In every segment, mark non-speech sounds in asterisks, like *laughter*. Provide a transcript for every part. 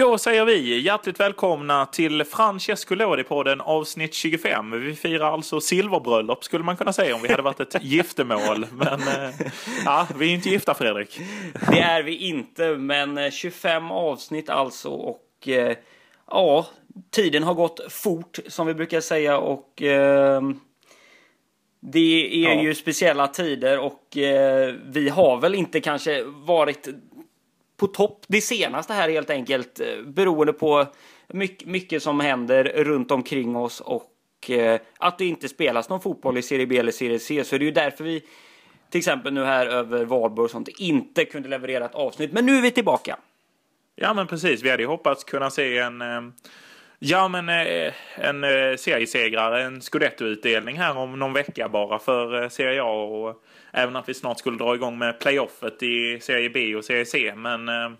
Då säger vi hjärtligt välkomna till Francesco Lodi-podden avsnitt 25. Vi firar alltså silverbröllop skulle man kunna säga om vi hade varit ett *laughs* giftermål. Men eh, ja, vi är inte gifta Fredrik. Det är vi inte, men 25 avsnitt alltså och eh, ja, tiden har gått fort som vi brukar säga och eh, det är ja. ju speciella tider och eh, vi har väl inte kanske varit på topp det senaste här helt enkelt eh, beroende på mycket, mycket som händer runt omkring oss och eh, att det inte spelas någon fotboll i Serie B eller Serie C. Så det är ju därför vi till exempel nu här över valborg och sånt inte kunde leverera ett avsnitt. Men nu är vi tillbaka. Ja men precis, vi hade ju hoppats kunna se en eh, Ja, men en seriesegrare, en scudetto-utdelning här om någon vecka bara för Serie A och Även att vi snart skulle dra igång med playoffet i Serie B och Serie C. Men eh,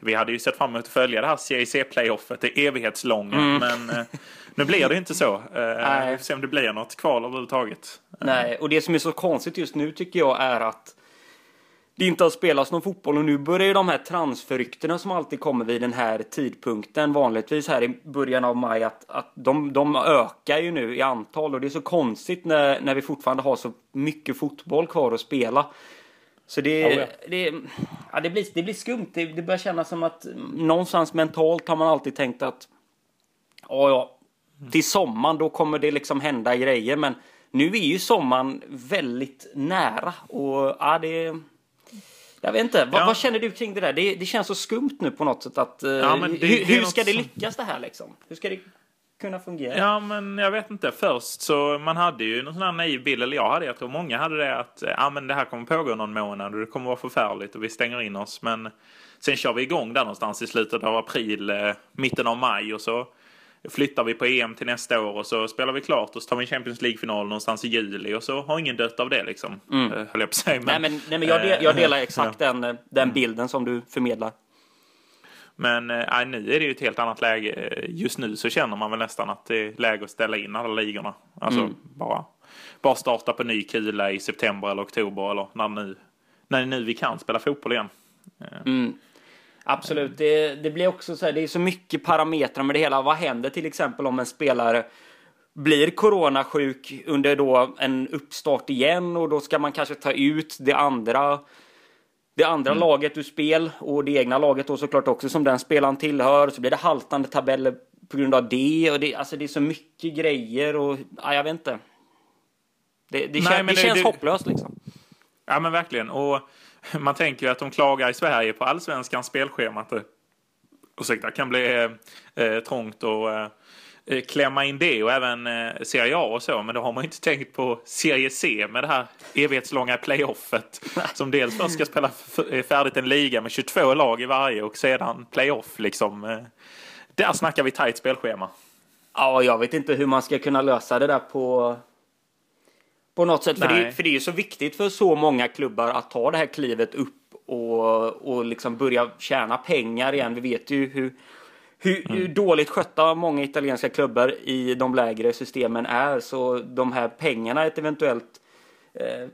vi hade ju sett fram emot att följa det här Serie C-playoffet, det evighetslånga. Mm. Men eh, nu blir det inte så. Eh, vi får se om det blir något kval överhuvudtaget. Nej, och det som är så konstigt just nu tycker jag är att det inte har spelats någon fotboll och nu börjar ju de här transferryktena som alltid kommer vid den här tidpunkten vanligtvis här i början av maj att, att de, de ökar ju nu i antal och det är så konstigt när, när vi fortfarande har så mycket fotboll kvar att spela. Så det, oh ja. det, ja, det, blir, det blir skumt. Det, det börjar kännas som att någonstans mentalt har man alltid tänkt att ja, ja, till sommaren då kommer det liksom hända grejer men nu är ju sommaren väldigt nära och ja, det jag vet inte, vad, ja. vad, känner du kring det där? Det, det, känns så skumt nu på något sätt att... Uh, ja, det, hur, hur ska det lyckas det här liksom? Hur ska det kunna fungera? Ja, men jag vet inte. Först så man hade ju någon sån här naiv bild, eller jag hade, jag tror många hade det att ja, men det här kommer pågå någon månad och det kommer vara förfärligt och vi stänger in oss. Men sen kör vi igång där någonstans i slutet av april, eh, mitten av maj och så flyttar vi på EM till nästa år och så spelar vi klart och så tar vi en Champions League-final någonstans i juli och så har ingen dött av det liksom. Mm. Eh, höll jag på att säga. Men, nej, men, nej, men jag, del, jag delar exakt ja. den, den bilden som du förmedlar. Men äh, nu är det ju ett helt annat läge. Just nu så känner man väl nästan att det är läge att ställa in alla ligorna. Alltså mm. bara, bara starta på ny kula i september eller oktober eller när nu, när nu vi kan spela fotboll igen. Mm. Absolut, det, det blir också så här, det är så mycket parametrar med det hela. Vad händer till exempel om en spelare blir coronasjuk under då en uppstart igen och då ska man kanske ta ut det andra det andra mm. laget ur spel och det egna laget då såklart också som den spelaren tillhör. Så blir det haltande tabeller på grund av det och det, alltså det är så mycket grejer och ja, jag vet inte. Det, det, Nej, kän, det, känns hopplöst liksom. Ja men verkligen och *laughs* man tänker ju att de klagar i Sverige på allsvenskans spelschema att det ursäkta, kan bli eh, trångt och eh, eh, klämma in det och även eh, Serie A och så. Men då har man ju inte tänkt på Serie C med det här evighetslånga playoffet. som dels först ska spela eh, färdigt en liga med 22 lag i varje och sedan playoff liksom. Eh, där snackar vi tajt spelschema. Ja, jag vet inte hur man ska kunna lösa det där på på något sätt. För det, för det är ju så viktigt för så många klubbar att ta det här klivet upp och, och liksom börja tjäna pengar igen. Vi vet ju hur, hur, mm. hur, dåligt skötta många italienska klubbar i de lägre systemen är. Så de här pengarna ett eventuellt eh,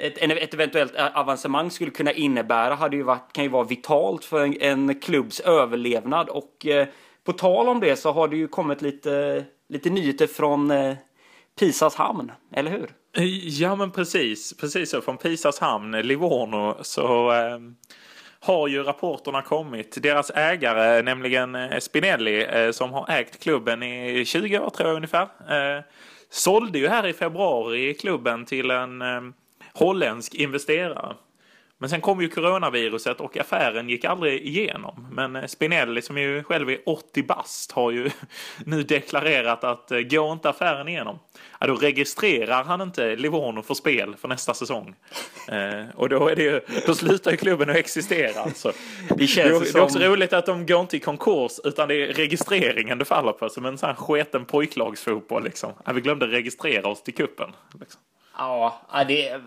ett, ett eventuellt avancemang skulle kunna innebära hade ju varit, kan ju vara vitalt för en, en klubbs överlevnad. Och eh, på tal om det så har det ju kommit lite, lite nyheter från eh, Pisas hamn, eller hur? Ja, men precis. Precis så. Från Pisas hamn, Livorno, så eh, har ju rapporterna kommit. Deras ägare, nämligen eh, Spinelli, eh, som har ägt klubben i 20 år tror jag ungefär, eh, sålde ju här i februari klubben till en eh, holländsk investerare. Men sen kom ju coronaviruset och affären gick aldrig igenom. Men eh, Spinelli som ju själv är 80 bast har ju *laughs* nu deklarerat att eh, går inte affären igenom, ja, då registrerar han inte Livorno för spel för nästa säsong. Eh, och då, är det ju, då slutar ju klubben att existera. Alltså. Det, känns det, är, som... det är också roligt att de går inte i konkurs utan det är registreringen det faller på. Som en sån här sketen pojklagsfotboll liksom. Ja, vi glömde registrera oss till kuppen. Liksom. Ja, det,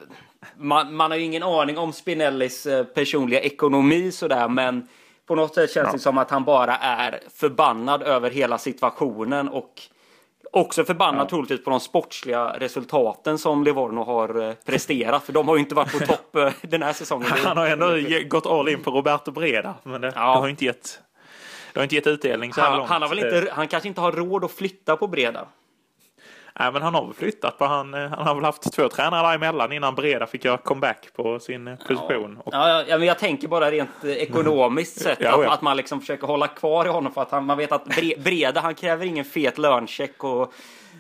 man, man har ju ingen aning om Spinellis eh, personliga ekonomi sådär, men på något sätt känns ja. det som att han bara är förbannad över hela situationen och också förbannad ja. troligtvis på de sportsliga resultaten som Livorno har eh, presterat, för de har ju inte varit på topp eh, den här säsongen. *laughs* Han har ändå gått all in på Roberto Breda, men det, ja. det har inte gett det har inte gett utdelning så här Han, långt. han, har väl inte, han kanske inte har råd att flytta på Breda. Nej, men han har väl flyttat på han, eh, han har väl haft två tränare däremellan innan Breda fick göra comeback på sin eh, position. Och, Ja, ja, men jag tänker bara rent eh, ekonomiskt sett Ja, att, ja. att man liksom försöker hålla kvar i honom för att han, man vet att Bre- Breda han kräver ingen fet löncheck och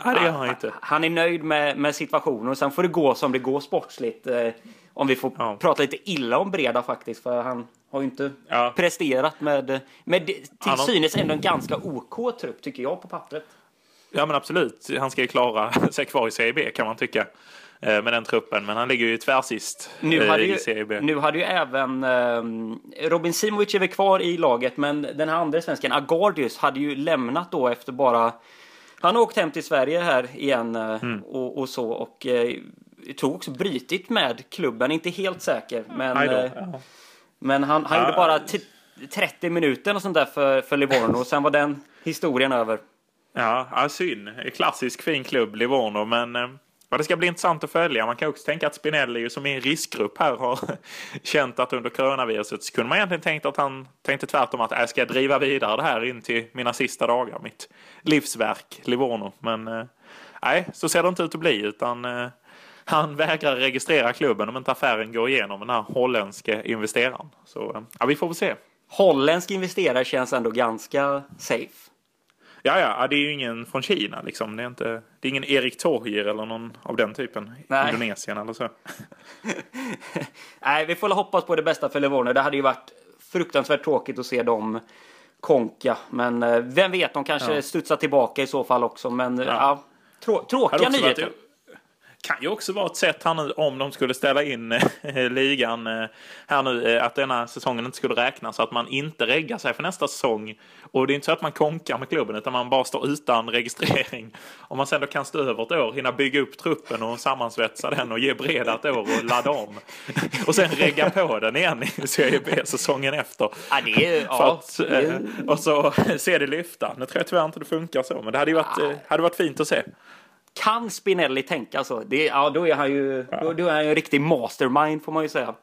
Nej, det gör han inte. han är nöjd med, med situationen och sen får det gå som det går sportsligt. Eh, om vi får Ja. prata lite illa om Breda faktiskt för han har ju inte Ja. presterat med, med till har- synes ändå en ganska OK trupp tycker jag på pappret. Ja, men absolut. Han ska ju klara *laughs* sig kvar i Serie B kan man tycka. eh, Med den truppen, men han ligger ju tvärsist Nu eh, hade, i Serie ju, B. nu hade ju även eh, Robin Simovic är väl kvar i laget men den här andra svensken Agardius hade ju lämnat då efter bara han har åkt hem till Sverige här igen eh, Mm. och, och så och eh, tror också brytit med klubben, inte helt säker men, eh, men han, han Ja. gjorde bara t- 30 minuter och sånt där för, för Livorno och sen var den historien över. Ja, ja, synd. Klassisk fin klubb, Livorno, men eh, ja, det ska bli intressant att följa. Man kan också tänka att Spinelli, som i en riskgrupp här, har *laughs* känt att under coronaviruset så kunde man egentligen tänkt att han tänkte tvärtom att äh, jag ska driva vidare det här in till mina sista dagar, mitt livsverk, Livorno. Men eh, nej, så ser det inte ut att bli, utan eh, han vägrar registrera klubben om inte affären går igenom den här holländske investeraren. Så ja, vi får väl se. Holländsk investerare känns ändå ganska safe. Ja, ja, det är ju ingen från Kina liksom. Det är, inte, det är ingen Erik Torhier eller någon av den typen. Nej. Indonesien eller så. *laughs* Nej, vi får hoppas på det bästa för Livorno. Det hade ju varit fruktansvärt tråkigt att se dem konka. Men eh, vem vet, de kanske Ja. studsar tillbaka i så fall också. Men ja. Ja. trå- tråkiga också varit- nyheter. Kan ju också vara ett sätt här nu om de skulle ställa in eh, ligan eh, här nu eh, att denna säsongen inte skulle räknas så att man inte reggar sig för nästa säsong. Och det är inte så att man konkar med klubben utan man bara står utan registrering. Om man sen då kan stå över ett år, hinna bygga upp truppen och sammansvetsa den och ge Breda ett år och ladda om. *laughs* Och sen regga på den igen i Serie B säsongen efter. Ja, det är, *laughs* ja, att, och så *laughs* se det lyfta. Nu tror jag tyvärr inte det funkar så, men det hade ju varit, hade varit fint att se. Kan Spinelli tänka så? Det, ja, då är han ju då, då är han ju en riktig mastermind får man ju säga.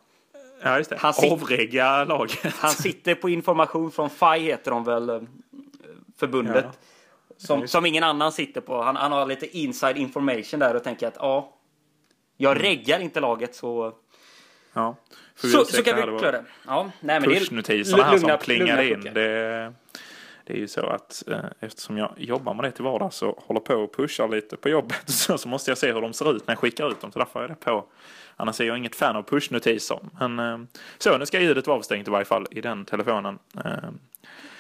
Ja, just det. Han sit- Avregga laget. Han sitter på information från FI heter de väl, eh, förbundet. Ja. Som, som ingen annan sitter på. Han, han har lite inside information där och tänker att ja, jag Mm. reggar inte laget så... Ja. Så, så kan vi klara det. Ja, nej, men det är här som lugna in. Det, det är ju så att eh, eftersom jag jobbar med det till vardags så håller på och pushar lite på jobbet *laughs* så, så måste jag se hur de ser ut när jag skickar ut dem. Så därför är det på. Annars är jag inget fan av pushnotiser. Men eh, så, nu ska ljudet vara avstängt i varje fall i den telefonen. Eh,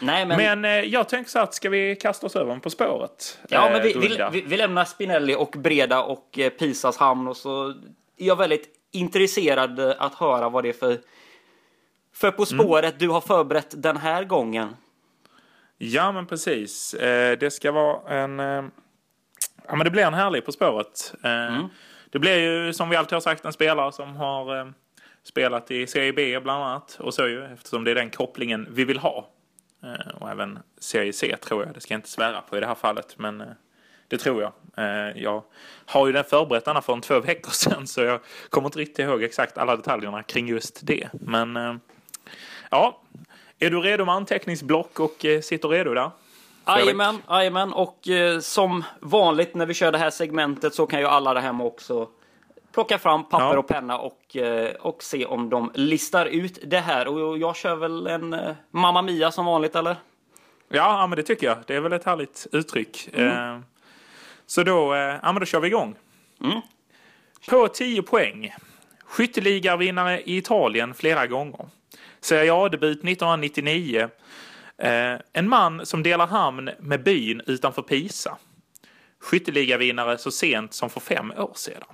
Nej, men, men eh, jag tänker så att ska vi kasta oss över På spåret? ja, eh, men vi, vi, vi, vi lämnar Spinelli och Breda och eh, Pisas hamn och så är jag väldigt intresserad eh, att höra vad det är för för På Mm. spåret du har förberett den här gången. Ja, men precis. Eh, det ska vara en... Eh, ja, men det blir en härlig På spåret. Eh, Det blir ju, som vi alltid har sagt, en spelare som har spelat i Serie B bland annat. Och så ju, eftersom det är den kopplingen vi vill ha. Och även Serie C tror jag. Det ska jag inte svära på i det här fallet, men det tror jag. Jag har ju den förberett denna för en två *laughs* veckor sedan, så jag kommer inte riktigt ihåg exakt alla detaljerna kring just det. Men ja, är du redo med anteckningsblock och eh, sitter redo där? Jajamän, jajamän. Och eh, som vanligt när vi kör det här segmentet så kan ju alla där hemma också plocka fram papper Ja. och penna och, eh, och se om de listar ut det här. Och jag kör väl en eh, Mamma Mia som vanligt eller? Ja, ja, men det tycker jag. Det är väl ett härligt uttryck. Eh, så då, ja, men då kör vi igång. Mm. På 10 poäng. Skytteligavinnare i Italien flera gånger. Serie A-debut 1999. Eh, en man som delar hamn med byn utanför Pisa. Skytteligavinnare så sent som för fem år sedan.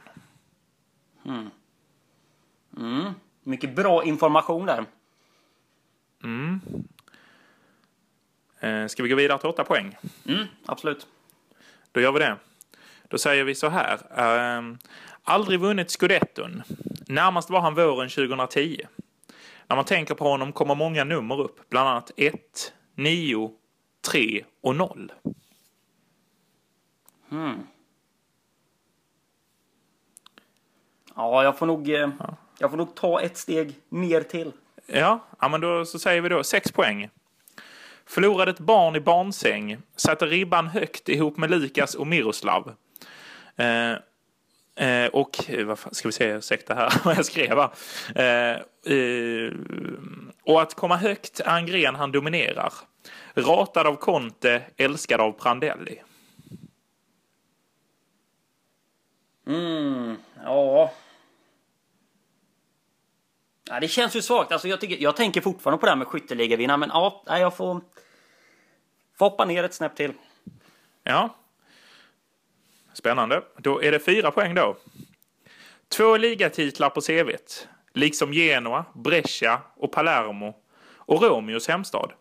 Mycket bra information där. Eh, ska vi gå vidare till 8 poäng? Mm, absolut. Då gör vi det. Då säger vi så här. ehm, aldrig vunnit scudetton. Närmast var han våren 2010. När man tänker på honom kommer många nummer upp. Bland annat 1, 9, 3 och 0. Ja, jag får nog, eh, jag får nog ta ett steg ner till. Ja, ja men då så säger vi då 6 poäng. Förlorade ett barn i barnsäng. Satte ribban högt ihop med Lukas och Miroslav. Eh, eh, och, eh, vad fan, ska vi se, ursäkta här *laughs* vad jag skrev. Eh, eh, och att komma högt är en gren han dominerar. Ratad av Conte, älskad av Prandelli. Mm, ja. ja. Det känns ju svagt. Alltså jag, tycker, jag tänker fortfarande på det här med skytteligavinnare, men ja, jag får, får hoppa ner ett snäpp till. Ja. Spännande. Då är det fyra poäng då. Två ligatitlar på CVt. Liksom Genoa, Brescia och Palermo. Och Romeos hemstad.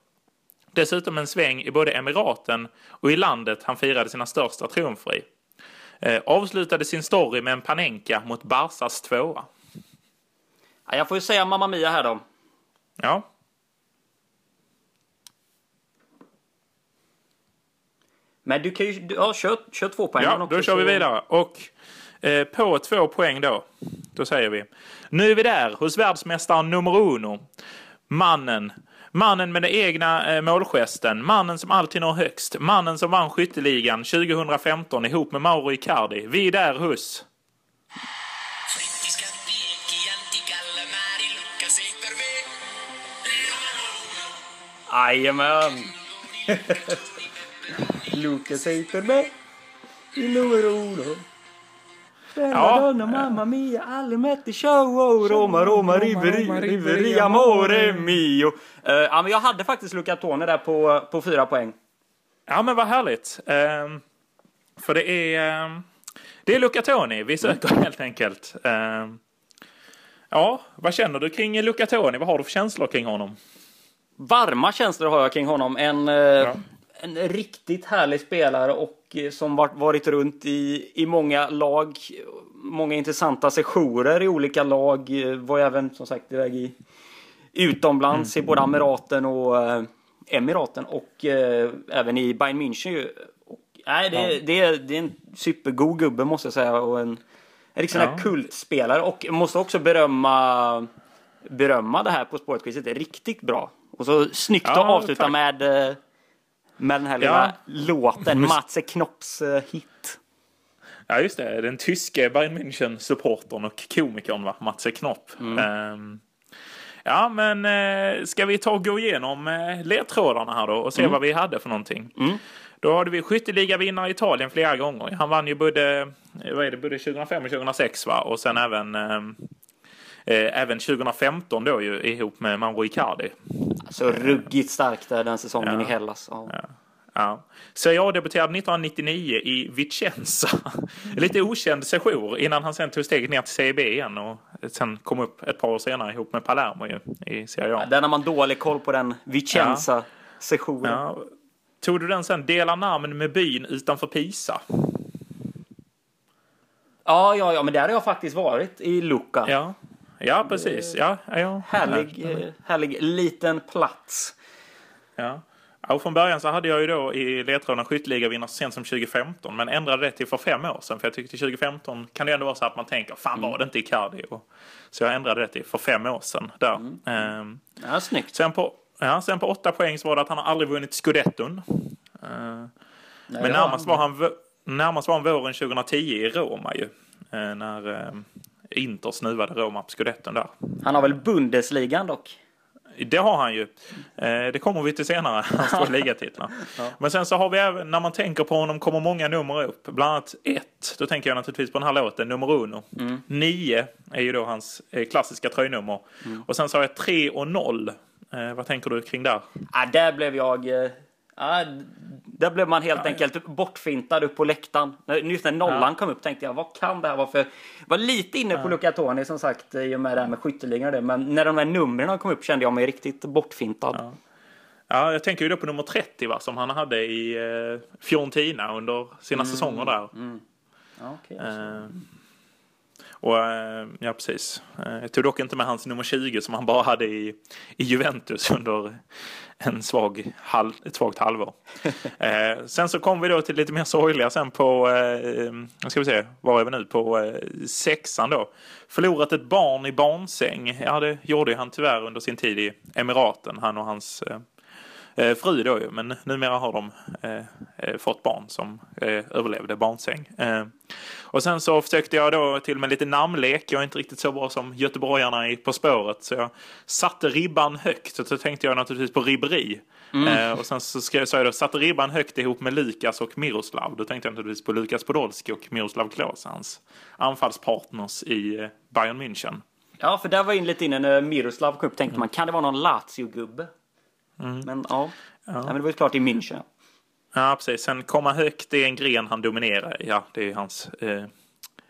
Dessutom en sväng i både Emiraten och i landet han firade sina största triumfer i. Eh, avslutade sin story med en Panenka mot Barsas tvåa. Ja, jag får ju säga Mamma Mia här då. Ja. Men du kan ju... Ja, kör, kör två poäng. Ja, då kör vi vidare. Och eh, på två poäng då, då säger vi. Nu är vi där hos världsmästaren nummer uno. Mannen. Mannen med den egna eh, målgesten. Mannen som alltid når högst. Mannen som vann skytteligan 2015 ihop med Mauro Icardi. Vi är där hos... Jajamän! Lucas heter med i nummer uno. Ja. mamma mia, alle metti show, oh, Roma, Roma, riveri, riveri, amore mio. Uh, ja, men jag hade faktiskt Luca Toni där på, på fyra poäng. Ja, men vad härligt. Uh, för det är, uh, det är Luca Toni vi söker mm. helt enkelt. Ehm, ja, vad känner du kring Luca Toni? Vad har du för känslor kring honom? Varma känslor har jag kring honom. En, eh, ja en riktigt härlig spelare och eh, som varit runt i, i många lag. Många intressanta sessioner i olika lag. Eh, var även som sagt iväg i utomlands mm. i både Emiraten och äh, Emiraten och äh, även i Bayern München. Och, nej, det, ja. det, det, är en supergod gubbe måste jag säga och en, en riktig ja. kultspelare och måste också berömma berömma det här på sportquizet. Det är riktigt bra. Och så snyggt ja, att avsluta tack. med med den här lilla ja. låten, Matze Knopps uh, hit. Ja, just det. Den tyske Bayern München-supportern och komikern, va? Matze Knopp. Mm. Um, ja, men uh, ska vi ta och gå igenom uh, ledtrådarna här då och se mm. vad vi hade för någonting? Mm. Då hade vi skytteligavinnare i Italien flera gånger. Han vann ju både, vad är det, både 2005 och 2006 va? Och sen även um, Eh, även 2015 då ju ihop med Mauro Icardi. Alltså ruggigt starkt där den säsongen ja. i Hellas. Ja. Ja. Ja. Serie A debuterade 1999 i Vicenza. *laughs* Lite okänd sejour innan han sen tog steget ner till Serie B igen och sen kom upp ett par år senare ihop med Palermo ju, i Serie A. Ja, den har man dålig koll på den Vicenza-sessionen. Ja. Tog du den sen, dela namn med byn utanför Pisa? Ja, ja, ja, men där har jag faktiskt varit i Lucca. Ja, Ja, precis. Ja, ja. Härlig, härlig liten plats. Ja. Och från början så hade jag ju då i ledtrådarna skytteligavinnare så sent som 2015 men ändrade det till för fem år sedan för jag tyckte 2015 kan det ändå vara så att man tänker fan var det inte Icardi? Och, så jag ändrade det till för fem år sedan där. Mm. Ehm, ja, snyggt. Sen på, ja, sen på åtta poäng så var det att han har aldrig vunnit scudetton. Ehm, men närmast var, han, närmast var han våren 2010 i Roma ju. Ehm, när, Inter snuvade Roma på skudetten där. Han har väl Bundesligan dock? Det har han ju. Eh, det kommer vi till senare, *laughs* hans två *laughs* ligatitlar. ja. Men sen så har vi även, när man tänker på honom kommer många nummer upp. Bland annat ett, då tänker jag naturligtvis på den här låten, nummer uno. Mm. Nio är ju då hans eh, klassiska tröjnummer. Mm. Och sen så har jag tre och noll. Eh, vad tänker du kring där? Ja, där blev jag Ja, där blev man helt ja, enkelt bortfintad upp på läktaren. Just när nollan ja. kom upp tänkte jag, vad kan det här vara för... Jag var lite inne på ja. Luca Toni som sagt i och med det här med skytteligan och det. Men när de här numren kom upp kände jag mig riktigt bortfintad. Ja. ja, jag tänker ju då på nummer 30 va, som han hade i eh, Fiorentina under sina mm. säsonger där. Mm. Ja, okay, eh, och, eh, ja, precis. Eh, jag tog dock inte med hans nummer 20 som han bara hade i, i Juventus under en svag halv, ett svagt halvår. *laughs* eh, sen så kom vi då till lite mer sorgliga sen på, eh, ska vi se, var är vi nu? På eh, sexan då. Förlorat ett barn i barnsäng. Ja, det gjorde han tyvärr under sin tid i Emiraten, han och hans eh, eh, fru då ju, men numera har de eh, eh, fått barn som eh, överlevde barnsäng. Eh, och sen så försökte jag då till med lite namnlek. Jag är inte riktigt så bra som göteborgarna i På spåret, så jag satte ribban högt. Och så tänkte jag naturligtvis på ribberi. Eh, och sen så skrev, sa jag då, satte ribban högt ihop med Lukas och Miroslav. Då tänkte jag naturligtvis på Lukas Podolski och Miroslav Klose, hans anfallspartners i eh, Bayern München. Ja, för där var in lite inne när Miroslav kom upp tänkte man kan det vara någon Lazio-gubbe? Men ja, Nej, men det var ju klart i München. Ja, precis. Sen komma högt, är en gren han dominerar. Ja, det är hans, eh,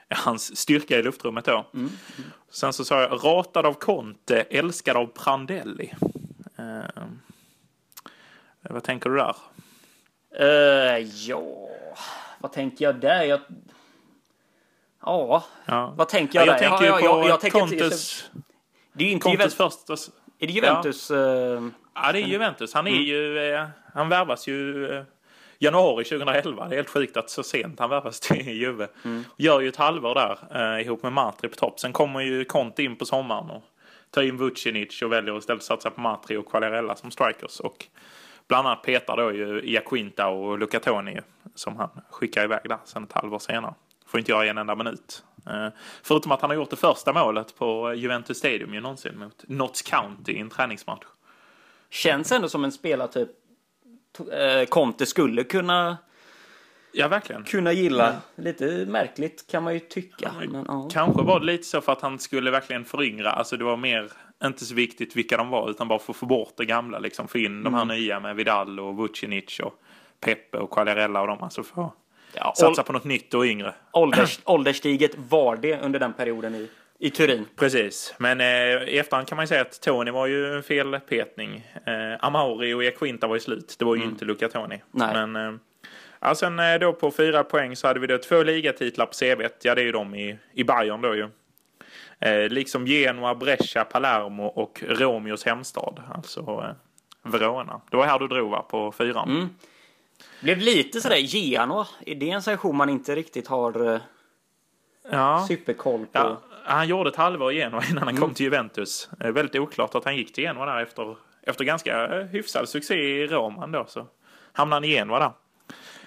hans styrka i luftrummet då. Sen så sa jag ratad av Conte, älskad av Prandelli. Eh, vad tänker du där? Uh, ja, vad tänker jag där? Jag... Ja, Ja. vad tänker jag jag där? tänker ja, ja, jag tänker inte- Contes, Det är ju inte Contes Juventus. första... Är det Juventus? eh, Ja, det är Juventus. Han är ju... Eh, han värvas ju eh, januari 2011. Det är helt sjukt att så sent han värvas till Juve. Gör ju ett halvår där eh, ihop med Matri på topp. Sen kommer ju Conte in på sommaren och tar in Vucinic och väljer istället satsa på Matri och Quagliarella som strikers. Och bland annat petar då ju Iaquinta och Lucatoni som han skickar iväg där sen ett halvår senare. Får inte göra en enda minut. Eh, förutom att han har gjort det första målet på Juventus Stadium ju någonsin mot Notts County i en träningsmatch. Känns ändå som en spelartyp uh, Conte skulle kunna, Ja, verkligen. kunna gilla. Lite märkligt kan man ju tycka. Men, ja. Kanske var det lite så för att han skulle verkligen föryngra. Alltså det var mer, inte så viktigt vilka de var, utan bara för att få bort det gamla. Liksom få in de här nya med Vidal och Vucinic och Pepe och Quagliarella och dem. Alltså Ja, satsa på något nytt och yngre. ålders, *clears throat* ålderstiget var det under den perioden i, i Turin. Precis, men eh, i efterhand kan man ju säga att Tony var ju en felpetning. Eh, Amauri och Equinta var ju slut. Det var ju inte Luca Toni. Nej. Men eh, ja, sen eh, då på fyra poäng så hade vi då två ligatitlar på CV. Ja, det är ju de i, i Bayern då ju. Eh, liksom Genoa, Brescia, Palermo och Romeos hemstad. Alltså eh, Verona. Det var här du drog va, på fyran. Blev lite sådär Genoa. Är det en session man inte riktigt har uh, Ja. superkoll på? Ja, han gjorde ett halvår i Genoa innan han kom till Juventus. Eh, väldigt oklart att han gick till Genoa där efter, efter ganska eh, hyfsad succé i Roman då. Så hamnade han i Genoa där.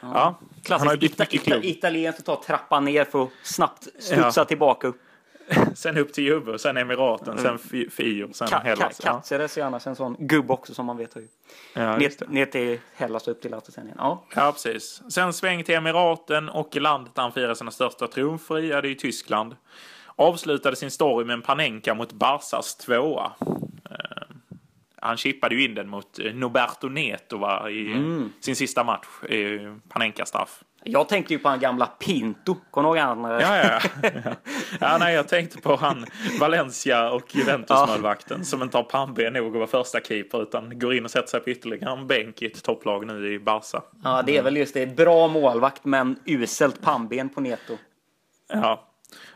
Ja, ju Klassiskt italienskt att ta trappan ner för att snabbt studsa Ja. tillbaka upp. *laughs* Sen upp till och sen Emiraten, sen Fi- Fio, sen Ka, ka, Hellas. Ja, Katseres är annars en sån gubb också som man vet ju. ja. Ner, ner till Hellas och upp till Lattenien. Ja. ja, precis. Sen sväng till Emiraten och landet där han firar sina största triumfer i, ja, det är ju Tyskland. Avslutade sin story med en Panenka mot Barsas tvåa. Eh, Han chippade ju in den mot eh, Noberto Neto va, i Mm. sin sista match. i Panenka-straff. Jag tänkte ju på han gamla Pinto. Kommer du ihåg han? Ja, ja, ja. ja nej, jag tänkte på han Valencia och Juventus-målvakten som inte har pannben nog att vara första keeper utan går in och sätter sig på ytterligare en bänk i ett topplag nu i Barca. Ja, det är väl just det. Bra målvakt men uselt pannben på Neto. Ja.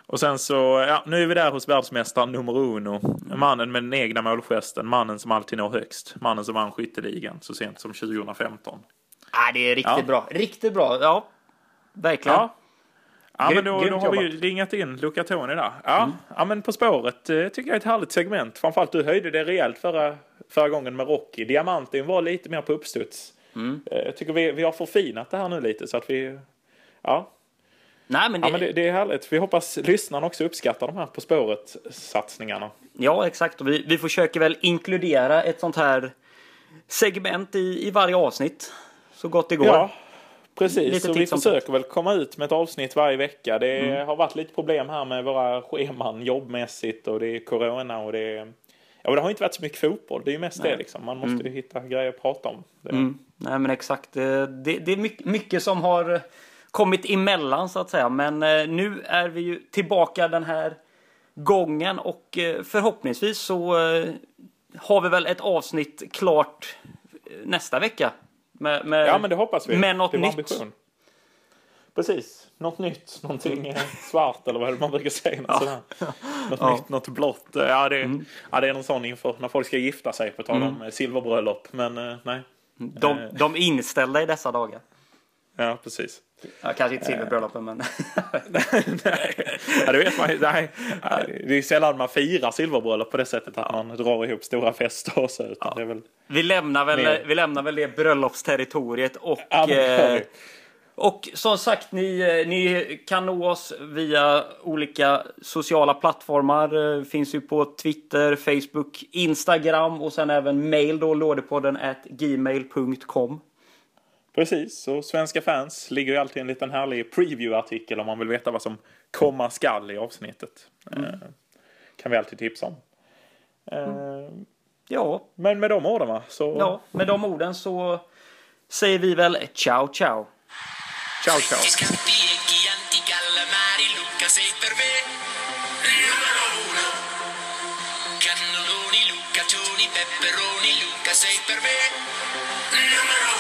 Och sen så, ja, nu är vi där hos världsmästaren nummer uno. Mannen med den egna målgesten, mannen som alltid når högst. Mannen som vann skytteligan så sent som 2015. Ja, det är riktigt Ja. bra. Riktigt bra. Ja, verkligen. Ja. Ja, men då, då har vi ju. Mm. ringat in Luca Toni där. Ja, ja, men På spåret eh, tycker jag är ett härligt segment. Framförallt du höjde det rejält förra, förra gången med Rocky. Diamanten var lite mer på uppstuds. Mm. Eh, Jag tycker vi, vi har förfinat det här nu lite så att vi... Ja, Nej, men det, ja men det, det är härligt. Vi hoppas lyssnarna också uppskattar de här På spåret-satsningarna. Ja, exakt. Och vi, vi försöker väl inkludera ett sånt här segment i, i varje avsnitt. Så gott det går. Ja, precis. Lite Så vi försöker väl komma ut med ett avsnitt varje vecka. Det har varit lite problem här med våra scheman jobbmässigt och det är corona och det är... Ja, det har inte varit så mycket fotboll. Det är ju mest det liksom. Man måste ju hitta grejer att prata om. Mm. Nej, men exakt. Det, det, det är mycket, som har eh, kommit emellan så att säga. Men eh, nu är vi ju tillbaka den här gången och eh, förhoppningsvis så eh, har vi väl ett avsnitt klart eh, nästa vecka. Med, med, Ja, men det hoppas vi. Med något det är nytt. ambition. Precis. Något nytt. Någonting eh, *laughs* svart eller vad man brukar säga. Något, sådär. något Ja. Mm. nytt, något blått. Ja det, ja, det är någon sån inför när folk ska gifta sig på tal om eh, silverbröllop. Men eh, nej. De, de är inställda i dessa dagar. Ja, precis. Ja, kanske inte silverbröllopen, men... nej, *laughs* ja, det vet man. Nej, det är sällan man firar silverbröllop på det sättet att man drar ihop stora fester och så. Utan det är väl... vi, lämnar väl, Mer. vi lämnar väl det bröllopsterritoriet och... Ja, eh, och som sagt, ni, eh, ni kan nå oss via olika sociala plattformar. Eh, Finns ju på Twitter, Facebook, Instagram och sen även mail då, lådepodden at gmail.com. Precis, och svenska fans ligger ju alltid en liten härlig preview-artikel om man vill veta vad som komma skall i avsnittet. Eh, kan vi alltid tipsa om. Eh, Ja, men med de orden va, så ja, med de orden så säger vi väl ciao ciao. ciao ciao. Scatti Chianti, Calamari, Luca sei per me Numero uno Cannelloni, Lucaccioni, Pepperoni, Luca sei per me Numero